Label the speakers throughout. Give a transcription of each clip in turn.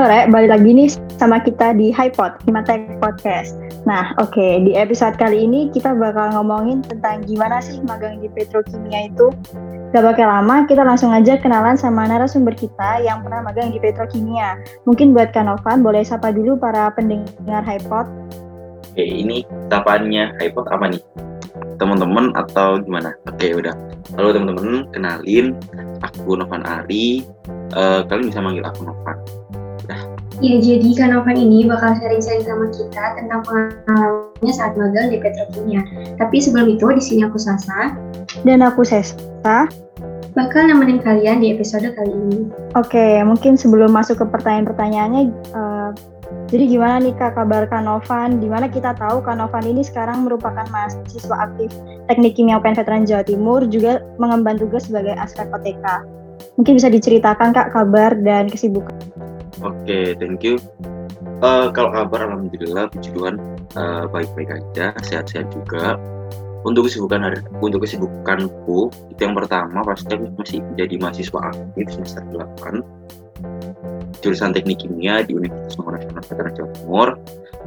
Speaker 1: Halo Rek, balik lagi nih sama kita di HiPod, Himatek Podcast. Nah, oke, okay, di episode kali ini kita bakal ngomongin tentang gimana sih magang di petrokimia itu. Gak bakal lama, kita langsung aja kenalan sama narasumber kita yang pernah magang di petrokimia. Mungkin buat Kanovan, boleh sapa dulu para pendengar HiPod.
Speaker 2: Oke, ini sapaannya HiPod apa nih? Teman-teman atau gimana? Oke, udah. Halo teman-teman, kenalin aku Novan Ari. Uh, kalian bisa manggil aku Novan
Speaker 3: Ya, jadi Kanovan ini bakal sharing-sharing sama kita tentang pengalamannya saat magang di Petrokimia. Tapi sebelum itu, di sini aku Sasa.
Speaker 1: Dan aku Sesa.
Speaker 3: Bakal nemenin kalian di episode kali ini.
Speaker 1: Oke, mungkin sebelum masuk ke pertanyaan-pertanyaannya, uh, jadi gimana nih Kak kabar Kanovan? Di mana kita tahu Kanovan ini sekarang merupakan mahasiswa aktif Teknik Kimia UPN Veteran Jawa Timur, juga mengemban tugas sebagai aspek OTK. Mungkin bisa diceritakan Kak kabar dan kesibukan
Speaker 2: Oke, okay, thank you. Uh, kalau kabar alhamdulillah puji Tuhan uh, baik-baik aja, sehat-sehat juga. Untuk kesibukan hari, untuk kesibukanku itu yang pertama pasti aku masih menjadi mahasiswa aktif semester 8 jurusan teknik kimia di Universitas Nasional Jawa Timur.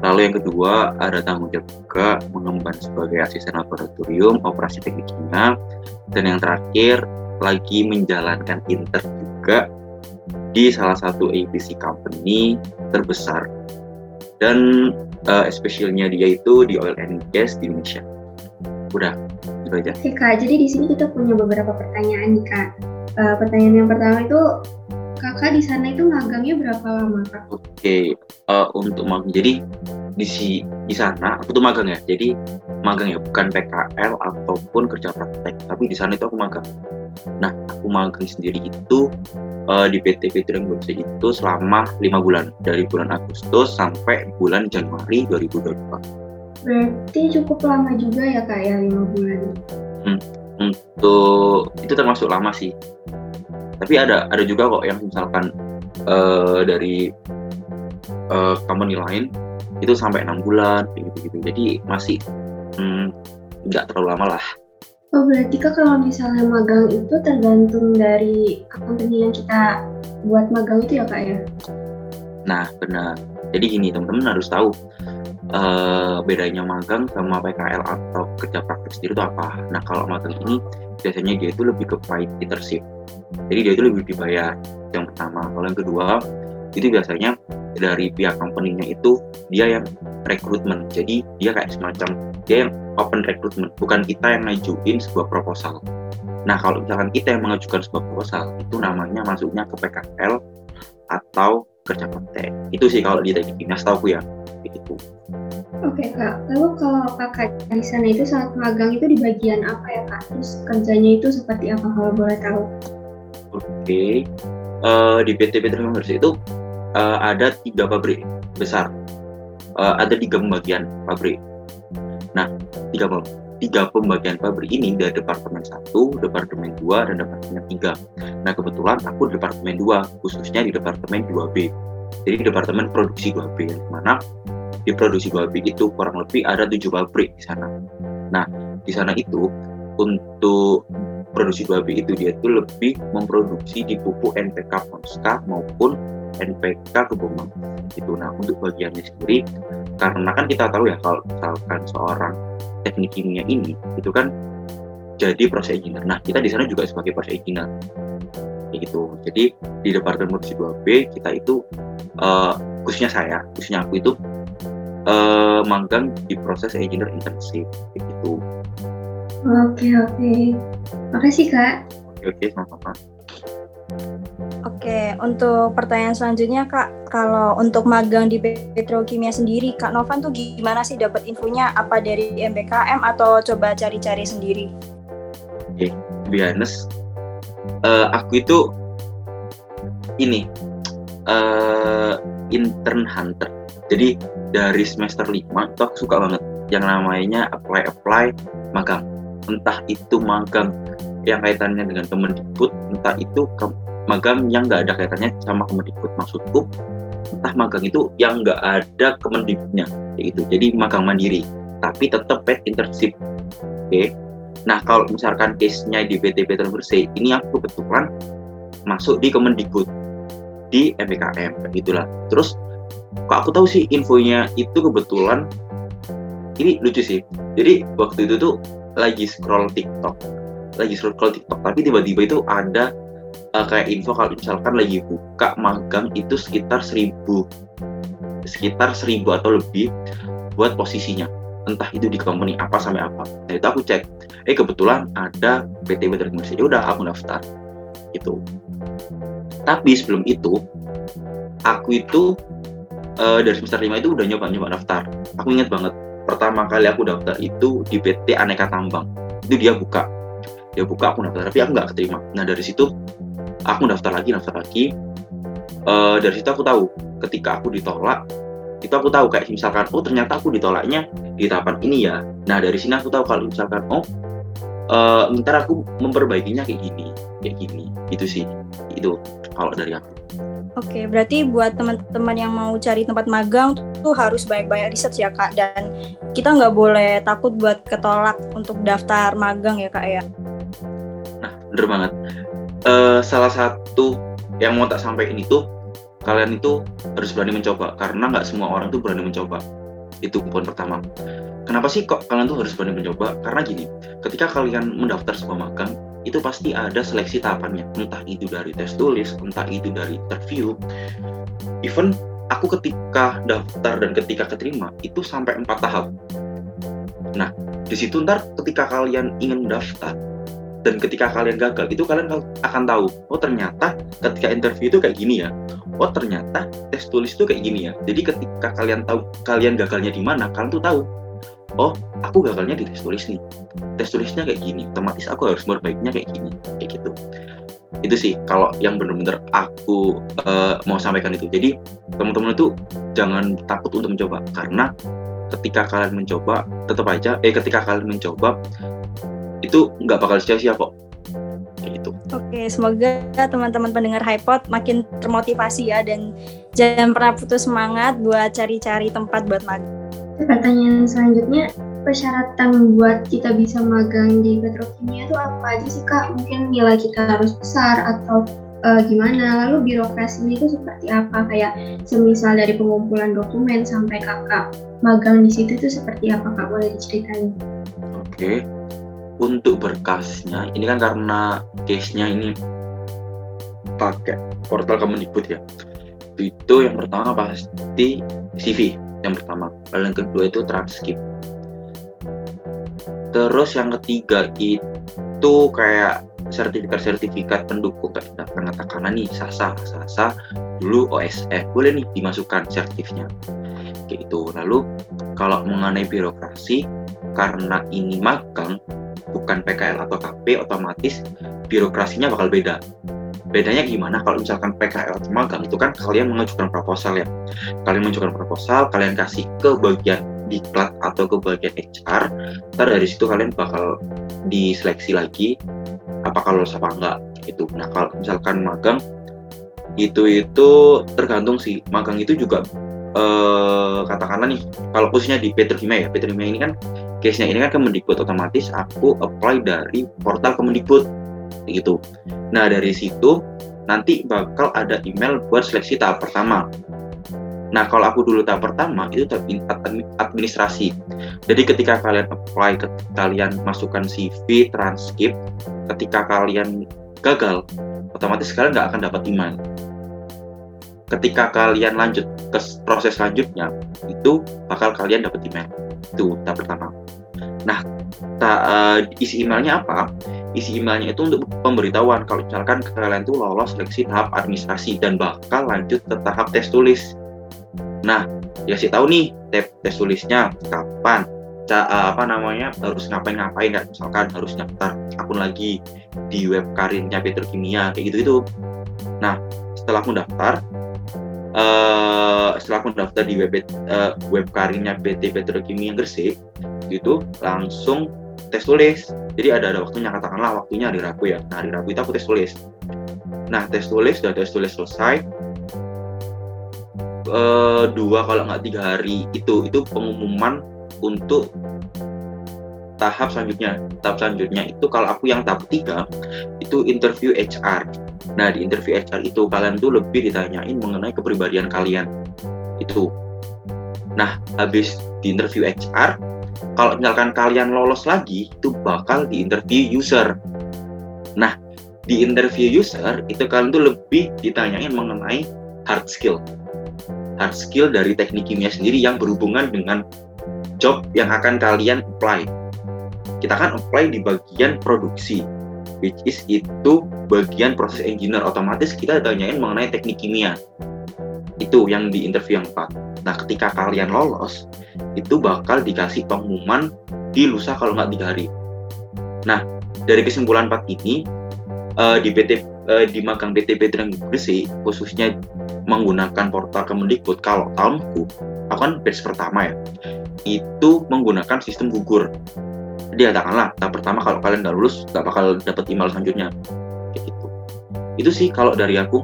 Speaker 2: Lalu yang kedua ada tanggung jawab juga mengemban sebagai asisten laboratorium operasi teknik kimia. Dan yang terakhir lagi menjalankan inter juga di salah satu APC company terbesar dan uh, especially-nya dia itu di oil and gas di Indonesia. Udah, itu aja.
Speaker 3: Oke kak, jadi di sini kita punya beberapa pertanyaan nih kak. Uh, pertanyaan yang pertama itu kakak di sana itu magangnya berapa lama kak?
Speaker 2: Oke, uh, untuk magang jadi di si di sana aku tuh magang ya. Jadi magang ya bukan PKL ataupun kerja praktek, tapi di sana itu aku magang. Nah, aku magang sendiri itu uh, di PT Petring Indonesia itu selama lima bulan dari bulan Agustus sampai bulan Januari 2022.
Speaker 3: Berarti cukup lama juga ya kak ya lima bulan.
Speaker 2: Hmm, untuk itu termasuk lama sih. Tapi ada ada juga kok yang misalkan uh, dari uh, company lain itu sampai enam bulan gitu gitu. Jadi masih hmm, nggak hmm, terlalu lama lah.
Speaker 3: Oh berarti kak kalau misalnya magang itu tergantung dari company yang kita buat magang itu ya kak ya?
Speaker 2: Nah benar. Jadi gini teman-teman harus tahu uh, bedanya magang sama PKL atau kerja praktik sendiri itu apa. Nah kalau magang ini biasanya dia itu lebih ke paid internship. Jadi dia itu lebih dibayar yang pertama. Kalau yang kedua itu biasanya dari pihak company-nya itu dia yang rekrutmen. Jadi dia kayak semacam dia yang open recruitment, bukan kita yang ngajuin sebuah proposal. Nah, kalau misalkan kita yang mengajukan sebuah proposal, itu namanya masuknya ke PKL atau kerja praktek. Itu sih kalau di teknik setahu ya,
Speaker 3: begitu. Oke kak, lalu kalau kakak di sana itu saat magang itu di bagian apa ya kak? Terus kerjanya itu seperti apa kalau boleh tahu?
Speaker 2: Oke, uh, di PT Petroleum itu uh, ada tiga pabrik besar, uh, ada tiga pembagian pabrik Nah, tiga, tiga pembagian pabrik ini dari departemen satu, departemen dua, dan departemen tiga. Nah, kebetulan aku departemen dua, khususnya di departemen 2B. Jadi departemen produksi 2B, yang mana di produksi 2B itu kurang lebih ada tujuh pabrik di sana. Nah, di sana itu untuk produksi 2B itu dia itu lebih memproduksi di pupuk NPK Ponska maupun NPK Kebomang. Itu nah untuk bagiannya sendiri karena kan kita tahu ya kalau misalkan seorang teknik kimia ini itu kan jadi proses engineer. Nah, kita di sana juga sebagai proses engineer. Kayak gitu. Jadi di Departemen Produksi 2B kita itu uh, khususnya saya, khususnya aku itu uh, magang di proses engineer internship kayak gitu.
Speaker 3: Oke, oke. Makasih, Kak.
Speaker 2: Oke, oke, sama-sama.
Speaker 1: Oke, untuk pertanyaan selanjutnya Kak, kalau untuk magang di petrokimia sendiri, Kak Novan tuh gimana sih dapat infonya? Apa dari MBKM atau coba cari-cari sendiri?
Speaker 2: Oke, okay, uh, aku itu ini uh, intern hunter. Jadi dari semester 5 itu aku suka banget yang namanya apply apply magang. Entah itu magang yang kaitannya dengan Kemendikbud, entah itu ke magang yang nggak ada kaitannya sama Kemendikbud. Maksudku entah magang itu yang nggak ada Kemendikbudnya itu jadi magang mandiri tapi tetap paid internship. Oke. Okay? nah kalau misalkan case nya di PT Petroleum Bersih ini aku kebetulan masuk di Kemendikbud di MPKM gitulah. Terus kok aku tahu sih infonya itu kebetulan ini lucu sih. Jadi waktu itu tuh lagi scroll TikTok. Lagi scroll TikTok tapi tiba-tiba itu ada uh, kayak info kalau misalkan lagi buka magang itu sekitar seribu. Sekitar seribu atau lebih buat posisinya. Entah itu di company apa sampai apa. Nah itu aku cek. Eh kebetulan ada PT Better Indonesia. Ya udah aku daftar. Itu tapi sebelum itu aku itu uh, dari semester 5 itu udah nyoba-nyoba daftar. Aku ingat banget pertama kali aku daftar itu di PT Aneka Tambang. Itu dia buka. Dia buka aku daftar tapi aku nggak keterima. Nah dari situ aku daftar lagi daftar lagi. Uh, dari situ aku tahu ketika aku ditolak itu aku tahu kayak misalkan oh ternyata aku ditolaknya di tahapan ini ya. Nah dari sini aku tahu kalau misalkan oh uh, ntar aku memperbaikinya kayak gini kayak gini. Itu sih itu kalau dari aku
Speaker 1: Oke, berarti buat teman-teman yang mau cari tempat magang tuh harus banyak-banyak riset ya kak, dan kita nggak boleh takut buat ketolak untuk daftar magang ya kak ya.
Speaker 2: Nah, bener banget. Uh, salah satu yang mau tak sampaikan itu kalian itu harus berani mencoba. Karena nggak semua orang tuh berani mencoba. Itu poin pertama. Kenapa sih kok kalian tuh harus berani mencoba? Karena gini ketika kalian mendaftar sebuah magang itu pasti ada seleksi tahapannya. Entah itu dari tes tulis entah itu dari interview. Even aku ketika daftar dan ketika keterima itu sampai empat tahap. Nah di situ ntar ketika kalian ingin mendaftar dan ketika kalian gagal itu kalian akan tahu oh ternyata ketika interview itu kayak gini ya. Oh ternyata tes tulis itu kayak gini ya. Jadi ketika kalian tahu kalian gagalnya di mana kalian tuh tahu oh aku gagalnya di tes tulis nih tes tulisnya kayak gini otomatis aku harus memperbaikinya kayak gini kayak gitu itu sih kalau yang benar-benar aku uh, mau sampaikan itu jadi teman-teman itu jangan takut untuk mencoba karena ketika kalian mencoba tetap aja eh ketika kalian mencoba itu nggak bakal sia-sia kok
Speaker 1: gitu. Oke, semoga teman-teman pendengar HiPod makin termotivasi ya dan jangan pernah putus semangat buat cari-cari tempat buat magang.
Speaker 3: Pertanyaan selanjutnya, persyaratan buat kita bisa magang di petrokimia itu apa aja sih kak? Mungkin nilai kita harus besar atau uh, gimana? Lalu birokrasinya itu seperti apa? Kayak semisal dari pengumpulan dokumen sampai kakak magang di situ itu seperti apa kak? Boleh diceritain?
Speaker 2: Oke, untuk berkasnya ini kan karena case-nya ini pakai portal Kemendikbud ya itu yang pertama pasti CV yang pertama. Lalu yang kedua itu transkrip terus yang ketiga itu kayak sertifikat-sertifikat pendukung kayak daftar katakanlah nih SASA SASA dulu OSF boleh nih dimasukkan sertifnya. Kayak itu lalu kalau mengenai birokrasi karena ini magang bukan PKL atau KP otomatis birokrasinya bakal beda bedanya gimana kalau misalkan PKL magang itu kan kalian mengajukan proposal ya. Kalian mengajukan proposal kalian kasih ke bagian diklat atau ke bagian HR ntar dari situ kalian bakal diseleksi lagi apakah lulus apa enggak itu nah kalau misalkan magang itu itu tergantung sih. Magang itu juga eh, katakanlah nih kalau khususnya di petrokimia ya. Petrokimia ini kan case-nya ini kan Kemendikbud otomatis aku apply dari portal Kemendikbud gitu. Nah, dari situ nanti bakal ada email buat seleksi tahap pertama. Nah, kalau aku dulu tahap pertama itu tahap administrasi. Jadi ketika kalian apply, ketika kalian masukkan CV, transkrip, ketika kalian gagal, otomatis kalian nggak akan dapat email. Ketika kalian lanjut ke proses selanjutnya, itu bakal kalian dapat email. Itu tahap pertama. Nah, ta, uh, isi emailnya apa? Isi emailnya itu untuk pemberitahuan kalau misalkan kalian tuh lolos seleksi tahap administrasi dan bakal lanjut ke tahap tes tulis. Nah, ya sih tahu nih tes, tes tulisnya kapan, ca, uh, apa namanya harus ngapain-ngapain ya misalkan harus daftar akun lagi di web karirnya petrokimia kayak gitu itu. Nah, setelah aku daftar, uh, setelah aku daftar di web uh, web karirnya PT Petrokimia Gresik itu langsung tes tulis. Jadi ada ada waktunya katakanlah waktunya hari Rabu ya. Nah hari Rabu itu aku tes tulis. Nah tes tulis sudah tes tulis selesai. E, dua kalau nggak tiga hari itu itu pengumuman untuk tahap selanjutnya. Tahap selanjutnya itu kalau aku yang tahap tiga itu interview HR Nah di interview HR itu kalian tuh lebih ditanyain mengenai kepribadian kalian. Itu. Nah habis di interview HR, kalau misalkan kalian lolos lagi itu bakal di interview user. Nah di interview user itu kalian tuh lebih ditanyain mengenai hard skill. Hard skill dari teknik kimia sendiri yang berhubungan dengan job yang akan kalian apply. Kita kan apply di bagian produksi which is itu bagian proses engineer otomatis kita tanyain mengenai teknik kimia itu yang di interview yang 4 nah ketika kalian lolos itu bakal dikasih pengumuman di lusa kalau nggak tiga hari. Nah dari kesimpulan 4 ini uh, di PT uh, di magang BTP Training Gresik khususnya menggunakan portal Kemendikbud kalau tahunku aku kan batch pertama ya itu menggunakan sistem gugur. Dia katakanlah tahap pertama kalau kalian nggak lulus nggak bakal dapat email selanjutnya. Gitu. Itu sih kalau dari aku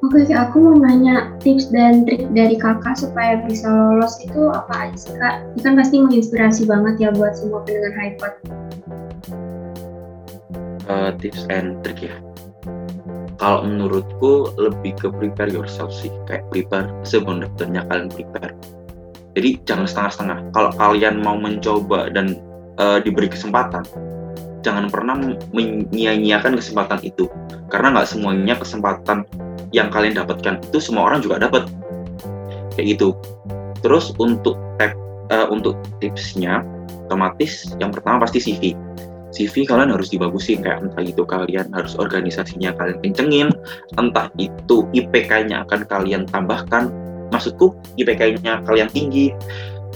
Speaker 3: Oke, aku mau nanya tips dan trik dari kakak supaya bisa lolos itu apa aja sih kak? Ini kan pasti menginspirasi banget ya buat semua pendengar HiPod.
Speaker 2: Uh, tips and trick ya. Kalau menurutku lebih ke prepare yourself sih, kayak prepare sebenarnya kalian prepare. Jadi jangan setengah-setengah. Kalau kalian mau mencoba dan uh, diberi kesempatan jangan pernah menyia-nyiakan kesempatan itu karena nggak semuanya kesempatan yang kalian dapatkan itu semua orang juga dapat. Kayak gitu. Terus untuk tap, uh, untuk tipsnya otomatis yang pertama pasti CV CV kalian harus dibagusin kayak entah itu kalian harus organisasinya kalian kencengin entah itu IPK-nya akan kalian tambahkan. Maksudku IPK-nya kalian tinggi.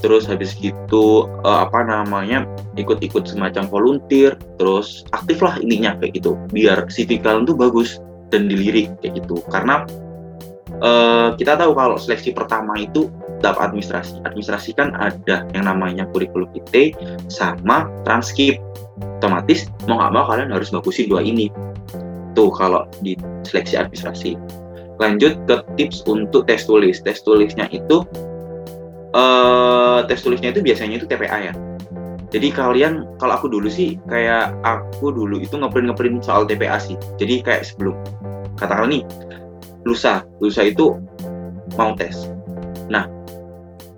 Speaker 2: Terus habis gitu uh, apa namanya ikut-ikut semacam volunteer. Terus aktif lah intinya kayak gitu. Biar CV kalian tuh bagus dan dilirik kayak gitu. Karena uh, kita tahu kalau seleksi pertama itu dapat administrasi. Administrasi kan ada yang namanya kurikulum vitae sama transkrip. Otomatis mau nggak mau kalian harus bagusin dua ini. Tuh kalau di seleksi administrasi. Lanjut ke tips untuk tes tulis. Tes tulisnya itu uh, tes tulisnya itu biasanya itu TPA ya. Jadi kalian kalau aku dulu sih kayak aku dulu itu ngeprint ngeprint soal TPA sih. Jadi kayak sebelum katakan nih lusa lusa itu mau tes. Nah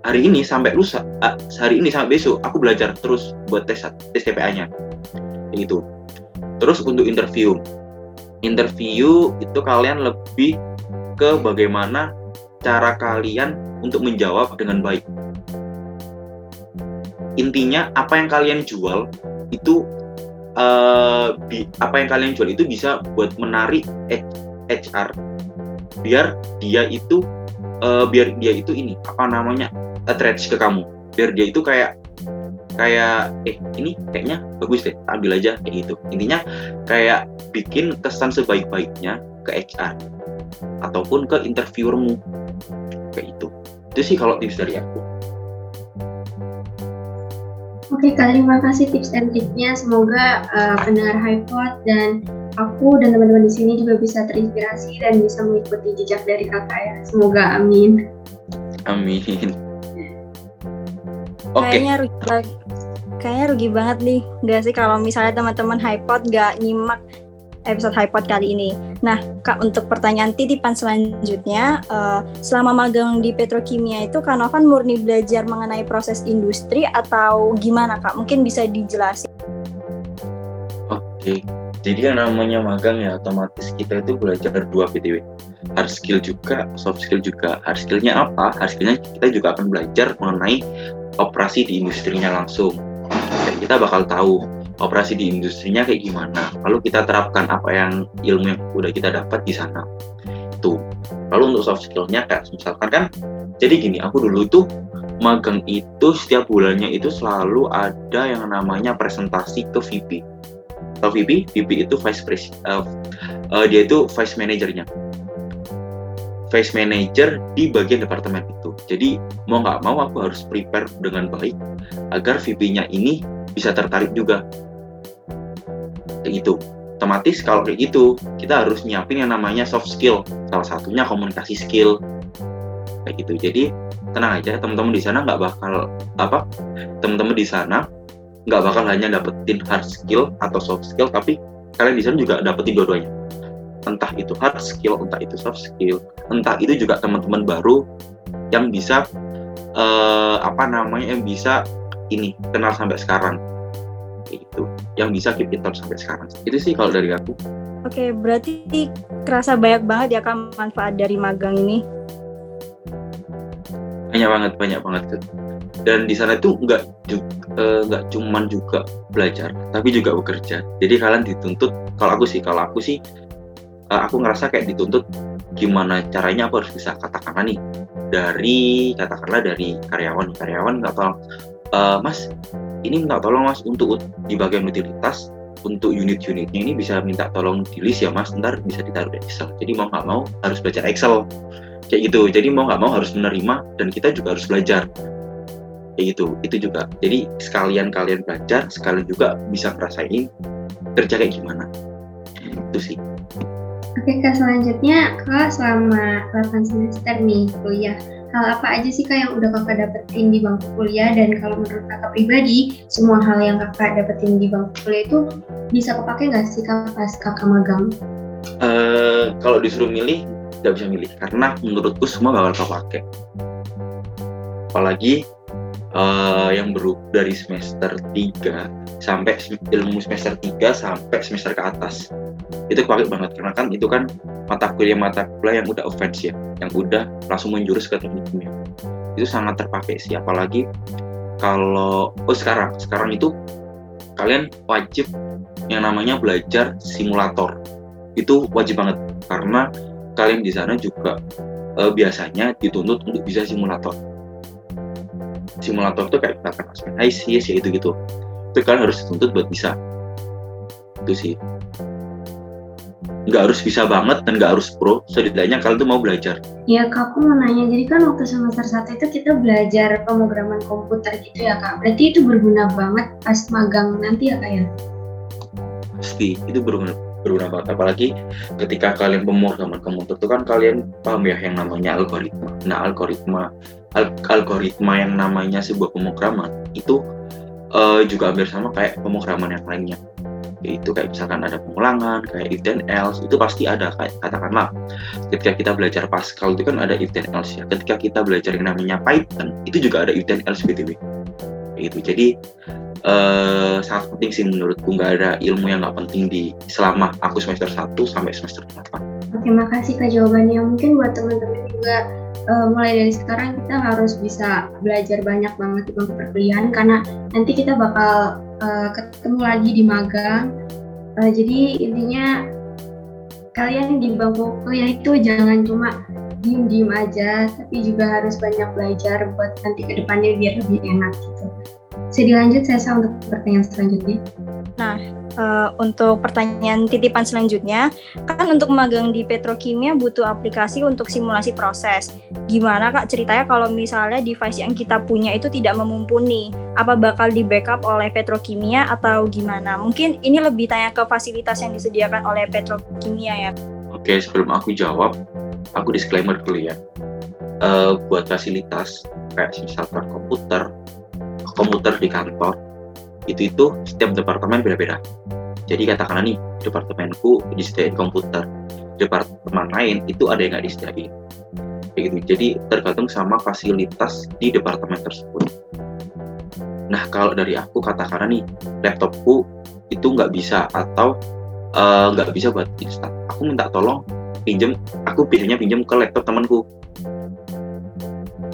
Speaker 2: hari ini sampai lusa uh, hari ini sampai besok aku belajar terus buat tes tes TPA-nya itu. Terus untuk interview interview itu kalian lebih ke bagaimana cara kalian untuk menjawab dengan baik. Intinya apa yang kalian jual itu uh, bi, apa yang kalian jual itu bisa buat menarik HR biar dia itu uh, biar dia itu ini apa namanya attract ke kamu. Biar dia itu kayak kayak eh ini kayaknya bagus deh ambil aja kayak gitu. Intinya kayak bikin kesan sebaik-baiknya ke HR ataupun ke interviewermu kayak itu itu sih kalau tips dari aku
Speaker 3: Oke Kak, terima kasih tips dan triknya. Semoga uh, pendengar HiPod dan aku dan teman-teman di sini juga bisa terinspirasi dan bisa mengikuti jejak dari kakak ya. Semoga amin.
Speaker 2: Amin.
Speaker 1: Oke. Okay. Kayaknya rugi, kayaknya rugi banget nih, nggak sih kalau misalnya teman-teman HiPod nggak nyimak episode HiPod kali ini. Nah, Kak, untuk pertanyaan titipan selanjutnya, uh, selama magang di petrokimia itu Kak Novan murni belajar mengenai proses industri atau gimana Kak? Mungkin bisa dijelasin.
Speaker 2: Oke, jadi yang namanya magang ya otomatis kita itu belajar dua PTW. Hard skill juga, soft skill juga. Hard skillnya apa? Hard skillnya kita juga akan belajar mengenai operasi di industrinya langsung. Dan kita bakal tahu operasi di industrinya kayak gimana. Lalu kita terapkan apa yang ilmu yang udah kita dapat di sana. Itu. Lalu untuk soft skillnya kayak misalkan kan jadi gini aku dulu itu magang itu setiap bulannya itu selalu ada yang namanya presentasi ke VP atau VP VP itu vice president uh, uh, dia itu vice manajernya vice manager di bagian departemen itu. Jadi mau nggak mau aku harus prepare dengan baik agar VP-nya ini bisa tertarik juga gitu. Otomatis kalau kayak gitu kita harus nyiapin yang namanya soft skill. Salah satunya komunikasi skill. Kayak gitu. Jadi tenang aja teman-teman di sana nggak bakal apa teman-teman di sana nggak bakal hanya dapetin hard skill atau soft skill tapi kalian di sana juga dapetin dua-duanya. Entah itu hard skill entah itu soft skill entah itu juga teman-teman baru yang bisa uh, apa namanya yang bisa ini kenal sampai sekarang itu yang bisa keep in touch sampai sekarang itu sih kalau dari aku
Speaker 1: Oke, berarti kerasa banyak banget ya kan manfaat dari magang ini?
Speaker 2: Banyak banget, banyak banget. Dan di sana itu nggak eh, nggak uh, cuman juga belajar, tapi juga bekerja. Jadi kalian dituntut, kalau aku sih, kalau aku sih, uh, aku ngerasa kayak dituntut gimana caranya aku harus bisa katakanlah nih dari katakanlah dari karyawan karyawan nggak tahu uh, mas ini minta tolong mas untuk di bagian utilitas untuk unit-unitnya ini bisa minta tolong di list ya mas. Ntar bisa ditaruh di Excel. Jadi mau nggak mau harus belajar Excel. Kayak gitu. Jadi mau nggak mau harus menerima dan kita juga harus belajar. Kayak gitu. Itu juga. Jadi sekalian kalian belajar sekalian juga bisa ngerasain kerja kayak gimana. Itu sih.
Speaker 3: Oke kak selanjutnya kak selama 8 semester nih kuliah hal apa aja sih kak yang udah kakak dapetin di bangku kuliah? Dan kalau menurut kakak pribadi semua hal yang kakak dapetin di bangku kuliah itu bisa kepake nggak sih kak pas kakak magang?
Speaker 2: Uh, kalau disuruh milih nggak bisa milih. Karena menurutku semua bakal kepake. Apalagi uh, yang baru dari semester 3 sampai ilmu semester 3 sampai semester ke atas. Itu kepake banget karena kan itu kan mata kuliah mata kuliah yang udah offense ya yang udah langsung menjurus ke teknik kimia. Itu sangat terpakai sih apalagi kalau oh sekarang sekarang itu kalian wajib yang namanya belajar simulator. Itu wajib banget karena kalian di sana juga eh, biasanya dituntut untuk bisa simulator simulator itu kayak katakan aspek ICS ya itu gitu itu kalian harus dituntut buat bisa. Itu sih. Nggak harus bisa banget dan nggak harus pro setidaknya kalian tuh mau belajar.
Speaker 3: Ya kak aku mau nanya. Jadi kan waktu semester satu itu kita belajar pemrograman komputer gitu ya kak. Berarti itu berguna banget pas magang nanti ya kak ya?
Speaker 2: Pasti itu berguna berguna banget. Apalagi ketika kalian pemrograman komputer itu kan kalian paham ya yang namanya algoritma. Nah algoritma al algoritma yang namanya sebuah pemrograman itu uh, juga hampir sama kayak pemrograman yang lainnya. Itu kayak misalkan ada pengulangan kayak if then else itu pasti ada kayak katakanlah ketika kita belajar Pascal itu kan ada if then else ya. Ketika kita belajar yang namanya Python itu juga ada if then else btw itu jadi uh, sangat penting sih menurutku. Nggak ada ilmu yang nggak penting di selama aku semester 1 sampai semester 8
Speaker 3: Oke makasih kak jawabannya. Mungkin buat teman-teman juga uh, mulai dari sekarang kita harus bisa belajar banyak banget bangku perkuliahan karena nanti kita bakal uh, ketemu lagi di magang. Uh, jadi intinya kalian di bangku kuliah itu jangan cuma diem-diem aja, tapi juga harus banyak belajar buat nanti ke depannya biar lebih enak gitu. Bisa dilanjut saya untuk pertanyaan selanjutnya.
Speaker 1: Nah, uh, untuk pertanyaan titipan selanjutnya, kan untuk magang di petrokimia butuh aplikasi untuk simulasi proses. Gimana kak ceritanya kalau misalnya device yang kita punya itu tidak memumpuni? Apa bakal di backup oleh petrokimia atau gimana? Mungkin ini lebih tanya ke fasilitas yang disediakan oleh petrokimia ya.
Speaker 2: Oke, sebelum aku jawab, aku disclaimer dulu ya. Uh, buat fasilitas kayak misalkan komputer, komputer di kantor, itu itu setiap departemen beda-beda. Jadi katakanlah nih departemenku disediain komputer, departemen lain itu ada yang nggak disediain. Kayak gitu. Jadi tergantung sama fasilitas di departemen tersebut. Nah kalau dari aku katakanlah nih laptopku itu nggak bisa atau eh, nggak uh, bisa buat install. Aku minta tolong pinjem, aku biasanya pinjem ke laptop temanku.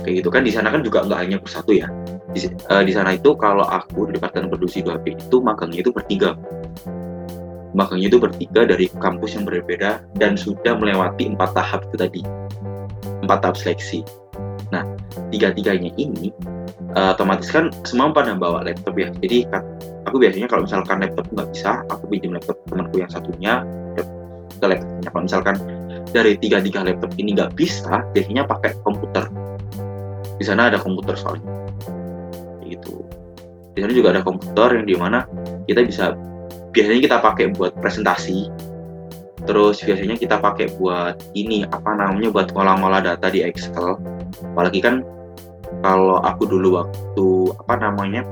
Speaker 2: Kayak gitu. Kan di sana kan juga nggak hanya satu ya. Di, uh, di sana itu kalau aku di departemen produksi 2B itu magangnya itu bertiga. Magangnya itu bertiga dari kampus yang berbeda dan sudah melewati empat tahap itu tadi. Empat tahap seleksi. Nah tiga-tiganya ini uh, otomatis kan semua pada bawa laptop ya. Jadi aku biasanya kalau misalkan laptop nggak bisa aku pinjam laptop temanku yang satunya ke laptopnya. Kalau misalkan dari tiga-tiga laptop ini nggak bisa biasanya pakai komputer di sana ada komputer soalnya. Di sana juga ada komputer yang di mana kita bisa biasanya kita pakai buat presentasi. Terus biasanya kita pakai buat ini apa namanya buat ngolah-ngolah data di Excel. Apalagi kan kalau aku dulu waktu apa namanya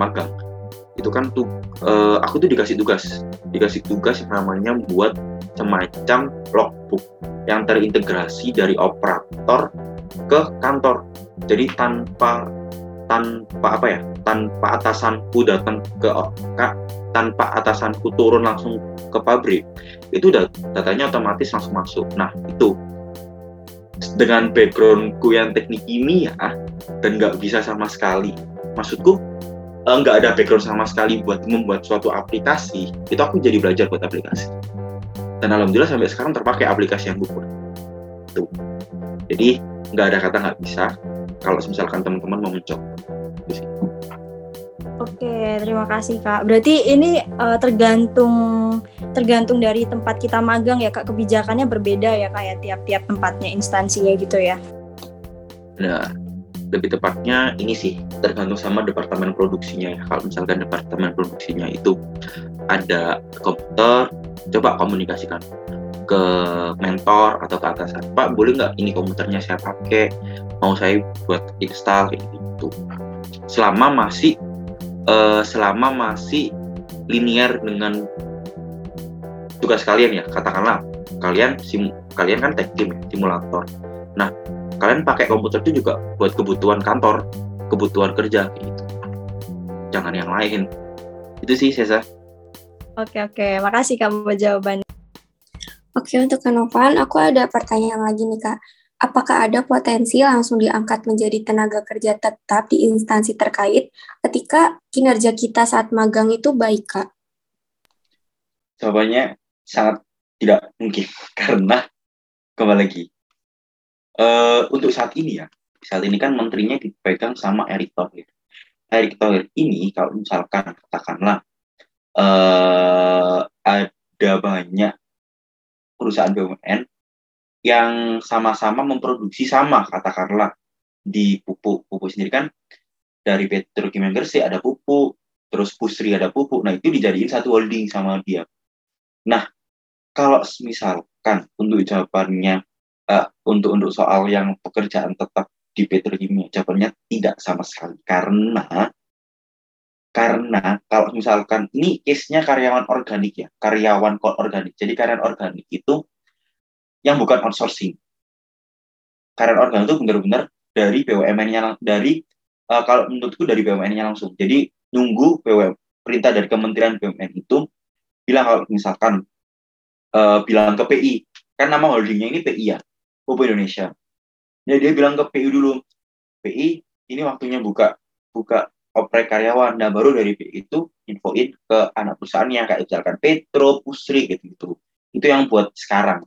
Speaker 2: magang itu kan tuh uh, aku tuh dikasih tugas. Dikasih tugas yang namanya buat semacam logbook yang terintegrasi dari operator ke kantor. Jadi tanpa tanpa apa ya? Tanpa atasanku datang ke kak tanpa atasanku turun langsung ke pabrik itu datanya otomatis langsung masuk. Nah itu. Dengan backgroundku yang teknik kimia dan nggak bisa sama sekali. Maksudku eh, nggak ada background sama sekali buat membuat suatu aplikasi itu aku jadi belajar buat aplikasi. Dan alhamdulillah sampai sekarang terpakai aplikasi yang gue buat tuh. Jadi nggak ada kata nggak bisa kalau misalkan teman-teman mau mencoba.
Speaker 1: Oke, terima kasih Kak. Berarti ini uh, tergantung tergantung dari tempat kita magang ya Kak. Kebijakannya berbeda ya Kak ya tiap-tiap tempatnya instansinya gitu ya.
Speaker 2: Nah, lebih tepatnya ini sih tergantung sama departemen produksinya ya. Kalau misalkan departemen produksinya itu ada komputer, coba komunikasikan ke mentor atau ke atasan pak boleh nggak ini komputernya saya pakai? Mau saya buat install? Kayak gitu. Selama masih uh, selama masih linear dengan tugas kalian ya katakanlah kalian sim kalian kan tech team simulator. Nah kalian pakai komputer itu juga buat kebutuhan kantor kebutuhan kerja gitu. Jangan yang lain. Itu sih Cesar
Speaker 1: oke oke. Makasih kamu jawabannya
Speaker 3: Oke, untuk Kanovan, aku ada pertanyaan lagi nih, Kak. Apakah ada potensi langsung diangkat menjadi tenaga kerja tetap di instansi terkait ketika kinerja kita saat magang itu baik, Kak?
Speaker 2: Jawabannya sangat tidak mungkin, karena kembali lagi, uh, untuk saat ini ya, saat ini kan menterinya dipegang sama Erick Thohir. Erick Thohir ini kalau misalkan katakanlah uh, ada banyak perusahaan BUMN yang sama-sama memproduksi sama katakanlah di pupuk. Pupuk sendiri kan dari petrokimia Gresik ada pupuk terus Pusri ada pupuk. Nah itu dijadiin satu holding sama dia. Nah kalau misalkan untuk jawabannya uh, untuk untuk soal yang pekerjaan tetap di petrokimia jawabannya tidak sama sekali. Karena karena kalau misalkan ini case-nya karyawan organik ya, karyawan organik. Jadi karyawan organik itu yang bukan outsourcing. Karyawan organik itu benar-benar dari BUMN-nya dari uh, kalau menurutku dari BUMN-nya langsung. Jadi nunggu BUMN perintah dari Kementerian BUMN itu bilang kalau misalkan uh, bilang ke PI, kan nama holdingnya ini PI ya, Pupuk Indonesia. Jadi dia bilang ke PI dulu, PI ini waktunya buka buka oprek karyawan. Nah, baru dari itu infoin ke anak perusahaannya kayak misalkan Petro, Pusri gitu gitu. Itu yang buat sekarang.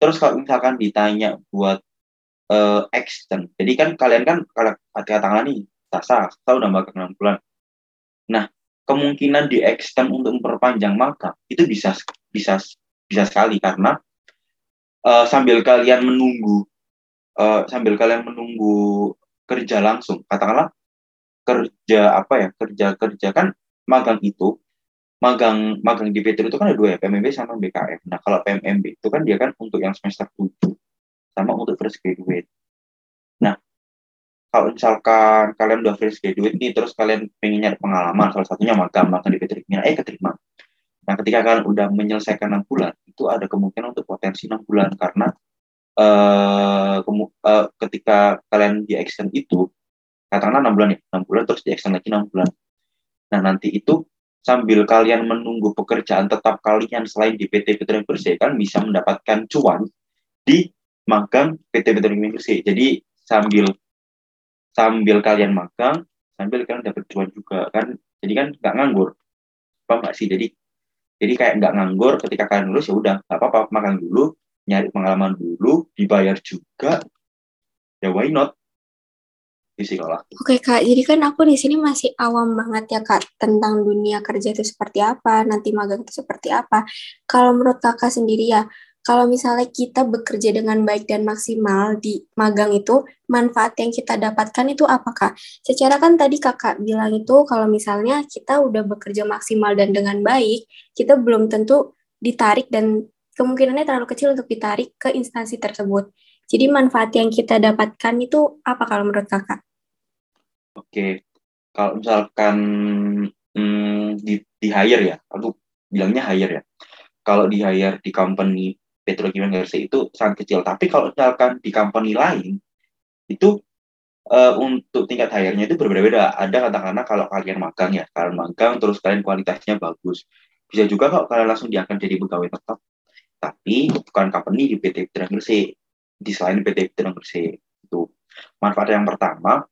Speaker 2: Terus kalau misalkan ditanya buat uh, extend, jadi kan kalian kan kalau katakanlah nih, Sasa, Sasa udah magang 6 bulan. Nah, kemungkinan di extend untuk memperpanjang magang itu bisa bisa bisa sekali karena uh, sambil kalian menunggu uh, sambil kalian menunggu kerja langsung, katakanlah kerja apa ya kerja kerja kan magang itu magang magang di Petro itu kan ada dua ya PMB sama BKM. Nah kalau PMB itu kan dia kan untuk yang semester 7 sama untuk fresh graduate. Nah kalau misalkan kalian udah fresh graduate nih terus kalian pengen nyari pengalaman salah satunya magang magang di Petro eh keterima. Nah ketika kalian udah menyelesaikan enam bulan itu ada kemungkinan untuk potensi enam bulan karena uh, uh, ketika kalian di extend itu katakanlah enam bulan ya enam bulan terus di lagi enam bulan. Nah nanti itu sambil kalian menunggu pekerjaan tetap kalian selain di PT Petroleum Bersih kan bisa mendapatkan cuan di magang PT Petroleum Bersih jadi sambil sambil kalian magang sambil kalian dapat cuan juga kan jadi kan nggak nganggur. Apa nggak sih? Jadi jadi kayak nggak nganggur ketika kalian lulus ya udah nggak apa-apa magang dulu nyari pengalaman dulu dibayar juga ya why not di sekolah.
Speaker 3: Oke kak, jadi kan aku di sini masih awam banget ya kak tentang dunia kerja itu seperti apa, nanti magang itu seperti apa. Kalau menurut kakak sendiri ya, kalau misalnya kita bekerja dengan baik dan maksimal di magang itu, manfaat yang kita dapatkan itu apakah? Secara kan tadi kakak bilang itu kalau misalnya kita udah bekerja maksimal dan dengan baik, kita belum tentu ditarik dan kemungkinannya terlalu kecil untuk ditarik ke instansi tersebut. Jadi manfaat yang kita dapatkan itu apa kalau menurut kakak?
Speaker 2: Oke, kalau misalkan hmm, di, di hire ya, aku bilangnya hire ya. kalau di hire di company petrokimia Gresik itu sangat kecil. Tapi kalau misalkan di company lain itu uh, untuk tingkat hire-nya itu berbeda-beda. Ada katakanlah kalau kalian magang ya, kalian magang terus kalian kualitasnya bagus. Bisa juga kok kalian langsung diakan jadi pegawai tetap. Tapi bukan company di PT Petrokimia Gresik, di selain PT Petrokimia Gresik. Itu manfaat yang pertama,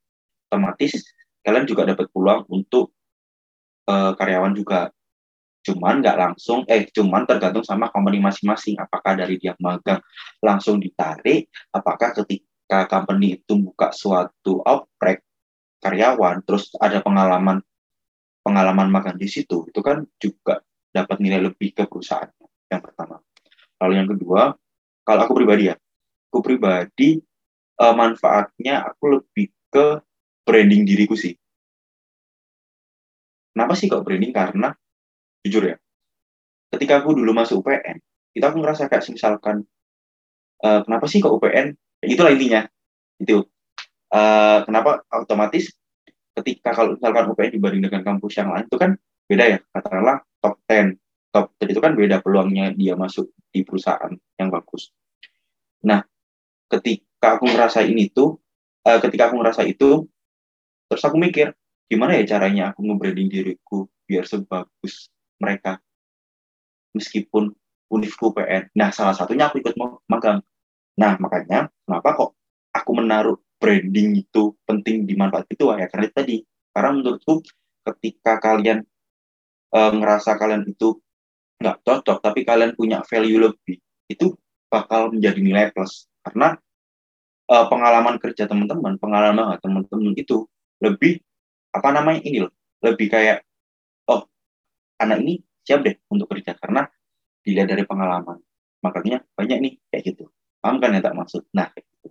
Speaker 2: otomatis kalian juga dapat peluang untuk uh, karyawan juga cuman nggak langsung eh cuman tergantung sama company masing-masing apakah dari dia magang langsung ditarik apakah ketika company itu buka suatu outbreak karyawan terus ada pengalaman pengalaman magang di situ itu kan juga dapat nilai lebih ke perusahaan yang pertama lalu yang kedua kalau aku pribadi ya aku pribadi uh, manfaatnya aku lebih ke branding diriku sih. Kenapa sih kok branding? Karena jujur ya ketika aku dulu masuk UPN itu aku ngerasa kayak misalkan uh, kenapa sih kok UPN itulah intinya itu uh, kenapa otomatis ketika kalau misalkan UPN dibanding dengan kampus yang lain itu kan beda ya. Katakanlah top 10 top 10 itu kan beda peluangnya dia masuk di perusahaan yang bagus. Nah ketika aku ngerasa ini tuh uh, ketika aku ngerasa itu terus aku mikir gimana ya caranya aku nge-branding diriku biar sebagus mereka meskipun univku PN. Nah, salah satunya aku ikut magang. Nah, makanya kenapa kok aku menaruh branding itu penting di manfaat itu ya karena itu tadi. Karena menurutku ketika kalian e, ngerasa kalian itu nggak cocok, tapi kalian punya value lebih, itu bakal menjadi nilai plus. Karena e, pengalaman kerja teman-teman, pengalaman teman-teman itu lebih apa namanya ini loh, lebih kayak anak ini siap deh untuk kerja karena dilihat dari pengalaman. Makanya banyak nih kayak gitu. Paham kan yang tak maksud? Nah kayak gitu.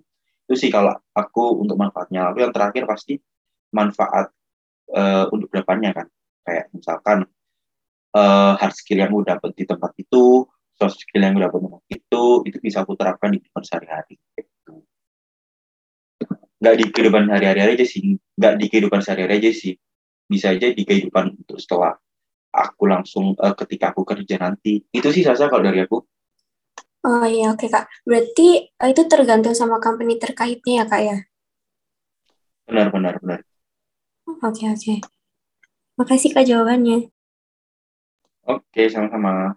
Speaker 2: itu sih kalau aku untuk manfaatnya. Lalu yang terakhir pasti manfaat uh, untuk depannya kan. Kayak misalkan uh, hard skill yang udah dapat di tempat itu soft skill yang udah tempat itu itu bisa aku terapkan di kehidupan sehari-hari gitu. nggak di kehidupan sehari-hari aja sih nggak di kehidupan sehari-hari aja sih bisa aja di kehidupan untuk setelah aku langsung uh, ketika aku kerja nanti. Itu sih Sasa kalau dari aku.
Speaker 4: Oh iya oke okay, kak. Berarti uh, itu tergantung sama company terkaitnya ya kak ya?
Speaker 2: Benar benar benar.
Speaker 4: Oke okay, oke. Okay. Makasih kak jawabannya.
Speaker 2: Oke okay, sama-sama.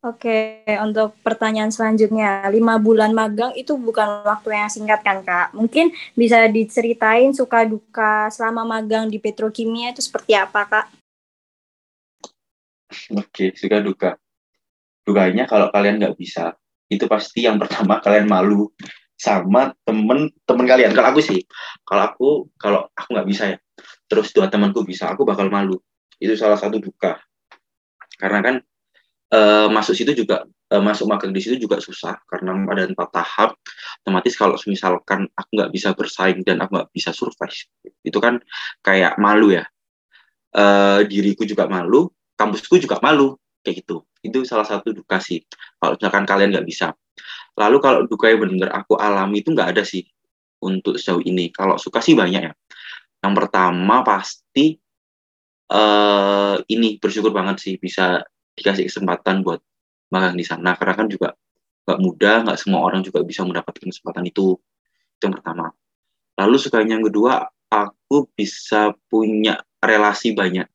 Speaker 5: Oke, untuk pertanyaan selanjutnya, lima bulan magang itu bukan waktu yang singkat kan kak? Mungkin bisa diceritain suka duka selama magang di petrokimia itu seperti apa kak?
Speaker 2: Oke, suka duka. Dukanya kalau kalian nggak bisa, itu pasti yang pertama kalian malu sama temen temen kalian. Kalau aku sih, kalau aku kalau aku nggak bisa ya, terus dua temanku bisa, aku bakal malu. Itu salah satu duka. Karena kan uh, masuk situ juga uh, masuk magang di situ juga susah karena ada empat tahap. Otomatis kalau misalkan aku nggak bisa bersaing dan aku nggak bisa survive itu kan kayak malu ya. Uh, diriku juga malu kampusku juga malu kayak gitu. Itu salah satu duka sih kalau misalkan kalian nggak bisa. Lalu kalau duka yang benar aku alami itu nggak ada sih untuk sejauh ini. Kalau suka sih banyak ya. Yang pertama pasti uh, ini bersyukur banget sih bisa dikasih kesempatan buat magang di sana. Karena kan juga nggak mudah nggak semua orang juga bisa mendapatkan kesempatan itu. Itu yang pertama. Lalu sukanya yang kedua aku bisa punya relasi banyak.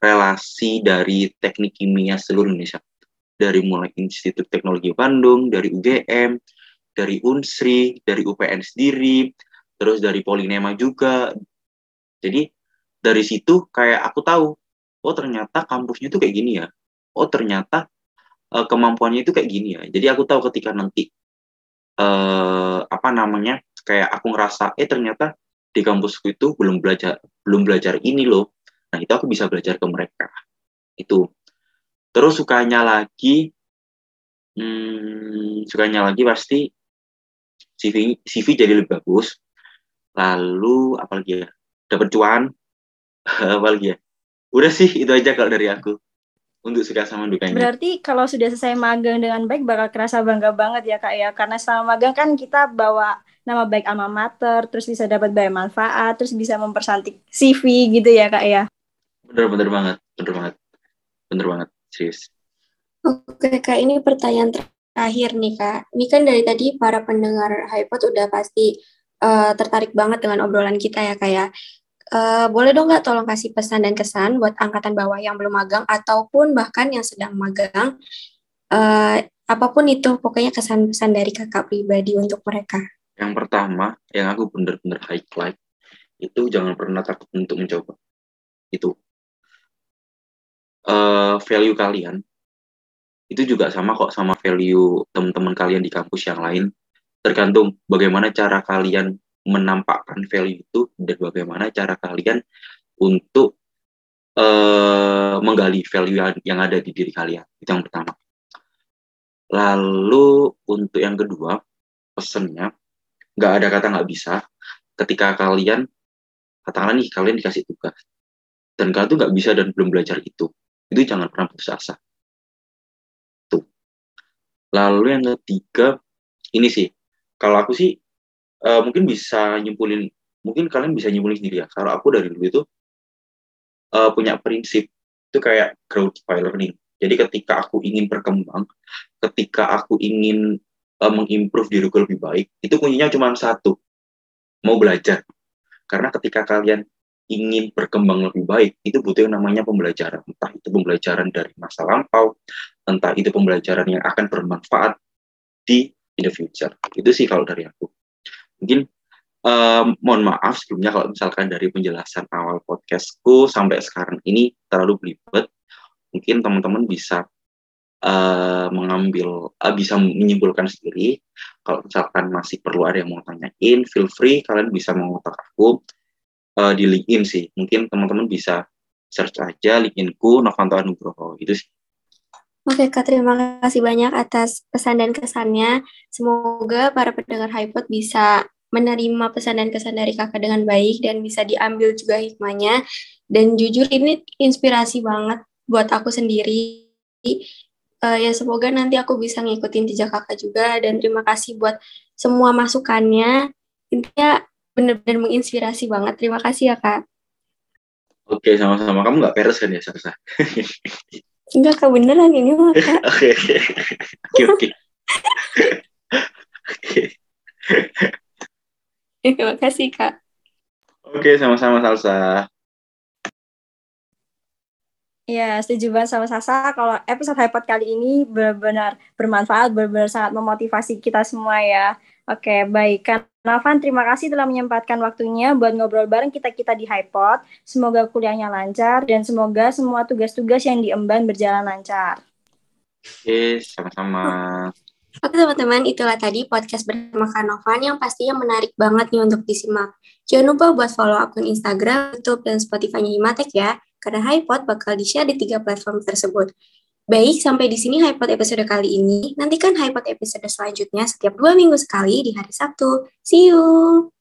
Speaker 2: Relasi dari teknik kimia seluruh Indonesia. Dari mulai Institut Teknologi Bandung dari UGM dari Unsri dari UPN sendiri terus dari Polinema juga. Jadi dari situ kayak aku tahu oh ternyata kampusnya tuh kayak gini ya oh ternyata uh, kemampuannya itu kayak gini ya. Jadi aku tahu ketika nanti uh, apa namanya kayak aku ngerasa eh ternyata di kampusku itu belum belajar belum belajar ini loh. Nah itu aku bisa belajar ke mereka. Itu. Terus sukanya lagi hmm, sukanya lagi pasti CV CV jadi lebih bagus. Lalu apalagi ya dapat cuan. Apalagi ya. Udah sih itu aja kalau dari aku untuk suka sama dukanya.
Speaker 5: Berarti kalau sudah selesai magang dengan baik bakal kerasa bangga banget ya kak ya karena selama magang kan kita bawa nama baik alma mater, terus bisa dapat banyak manfaat, terus bisa mempersantik CV gitu ya kak ya.
Speaker 2: Bener bener banget, bener banget, bener banget, serius.
Speaker 3: Oke Kak, ini pertanyaan terakhir nih Kak. Ini kan dari tadi para pendengar HiPod udah pasti uh, tertarik banget dengan obrolan kita ya Kak ya. Uh, boleh dong nggak tolong kasih pesan dan kesan buat angkatan bawah yang belum magang ataupun bahkan yang sedang magang, uh, apa pun itu, pokoknya kesan-pesan dari kakak pribadi untuk mereka.
Speaker 2: Yang pertama, yang aku bener-bener highlight, itu jangan pernah takut untuk mencoba. Itu. Uh, value kalian itu juga sama kok sama value teman-teman kalian di kampus yang lain. Tergantung bagaimana cara kalian menampakkan value itu dan bagaimana cara kalian untuk uh, menggali value yang, yang ada di diri kalian. Itu yang pertama. Lalu untuk yang kedua, pesennya nggak ada kata nggak bisa ketika kalian katakanlah nih kalian dikasih tugas dan kalian tuh nggak bisa dan belum belajar itu itu jangan pernah putus asa tuh lalu yang ketiga ini sih kalau aku sih uh, mungkin bisa nyimpulin mungkin kalian bisa nyimpulin sendiri ya kalau aku dari dulu itu uh, punya prinsip itu kayak growth by learning jadi ketika aku ingin berkembang ketika aku ingin uh, mengimprove diriku lebih baik itu kuncinya cuma satu mau belajar karena ketika kalian ingin berkembang lebih baik, itu butuh yang namanya pembelajaran. Entah itu pembelajaran dari masa lampau, entah itu pembelajaran yang akan bermanfaat di in the future. Itu sih kalau dari aku. Mungkin um, mohon maaf sebelumnya kalau misalkan dari penjelasan awal podcastku sampai sekarang ini terlalu belibet. Mungkin teman-teman bisa uh, mengambil, uh, bisa menyimpulkan sendiri. Kalau misalkan masih perlu ada yang mau tanyain, feel free kalian bisa mengotak aku uh, di LinkedIn sih. Mungkin teman-teman bisa search aja LinkedIn-ku Novanto Anugroho. Itu sih.
Speaker 3: Oke Kak, terima kasih banyak atas pesan dan kesannya. Semoga para pendengar HiPod bisa menerima pesan dan kesan dari kakak dengan baik dan bisa diambil juga hikmahnya. Dan jujur ini inspirasi banget buat aku sendiri. Uh, ya semoga nanti aku bisa ngikutin jejak kakak juga dan terima kasih buat semua masukannya. Intinya benar-benar menginspirasi banget. Terima kasih ya, Kak.
Speaker 2: Oke, sama-sama. Kamu nggak peres kan ya, Sarsa?
Speaker 3: Enggak, Kak. Beneran ini mah, Kak.
Speaker 2: Oke, oke. Oke, oke.
Speaker 3: Terima kasih, Kak.
Speaker 2: Oke, sama-sama, Salsa.
Speaker 1: Ya, setuju banget sama Sasa. Kalau episode Hypod kali ini benar-benar bermanfaat, benar-benar sangat memotivasi kita semua ya. Oke, baik. Kan Navan, terima kasih telah menyempatkan waktunya buat ngobrol bareng kita-kita di Hypod. Semoga kuliahnya lancar dan semoga semua tugas-tugas yang diemban berjalan lancar.
Speaker 2: Oke, sama-sama.
Speaker 3: Oke teman-teman, itulah tadi podcast bersama Kanovan yang pastinya menarik banget nih untuk disimak. Jangan lupa buat follow akun Instagram, YouTube, dan Spotify-nya Himatek ya karena HiPod bakal di-share di tiga platform tersebut. Baik, sampai di sini HiPod episode kali ini. Nantikan HiPod episode selanjutnya setiap dua minggu sekali di hari Sabtu. See you!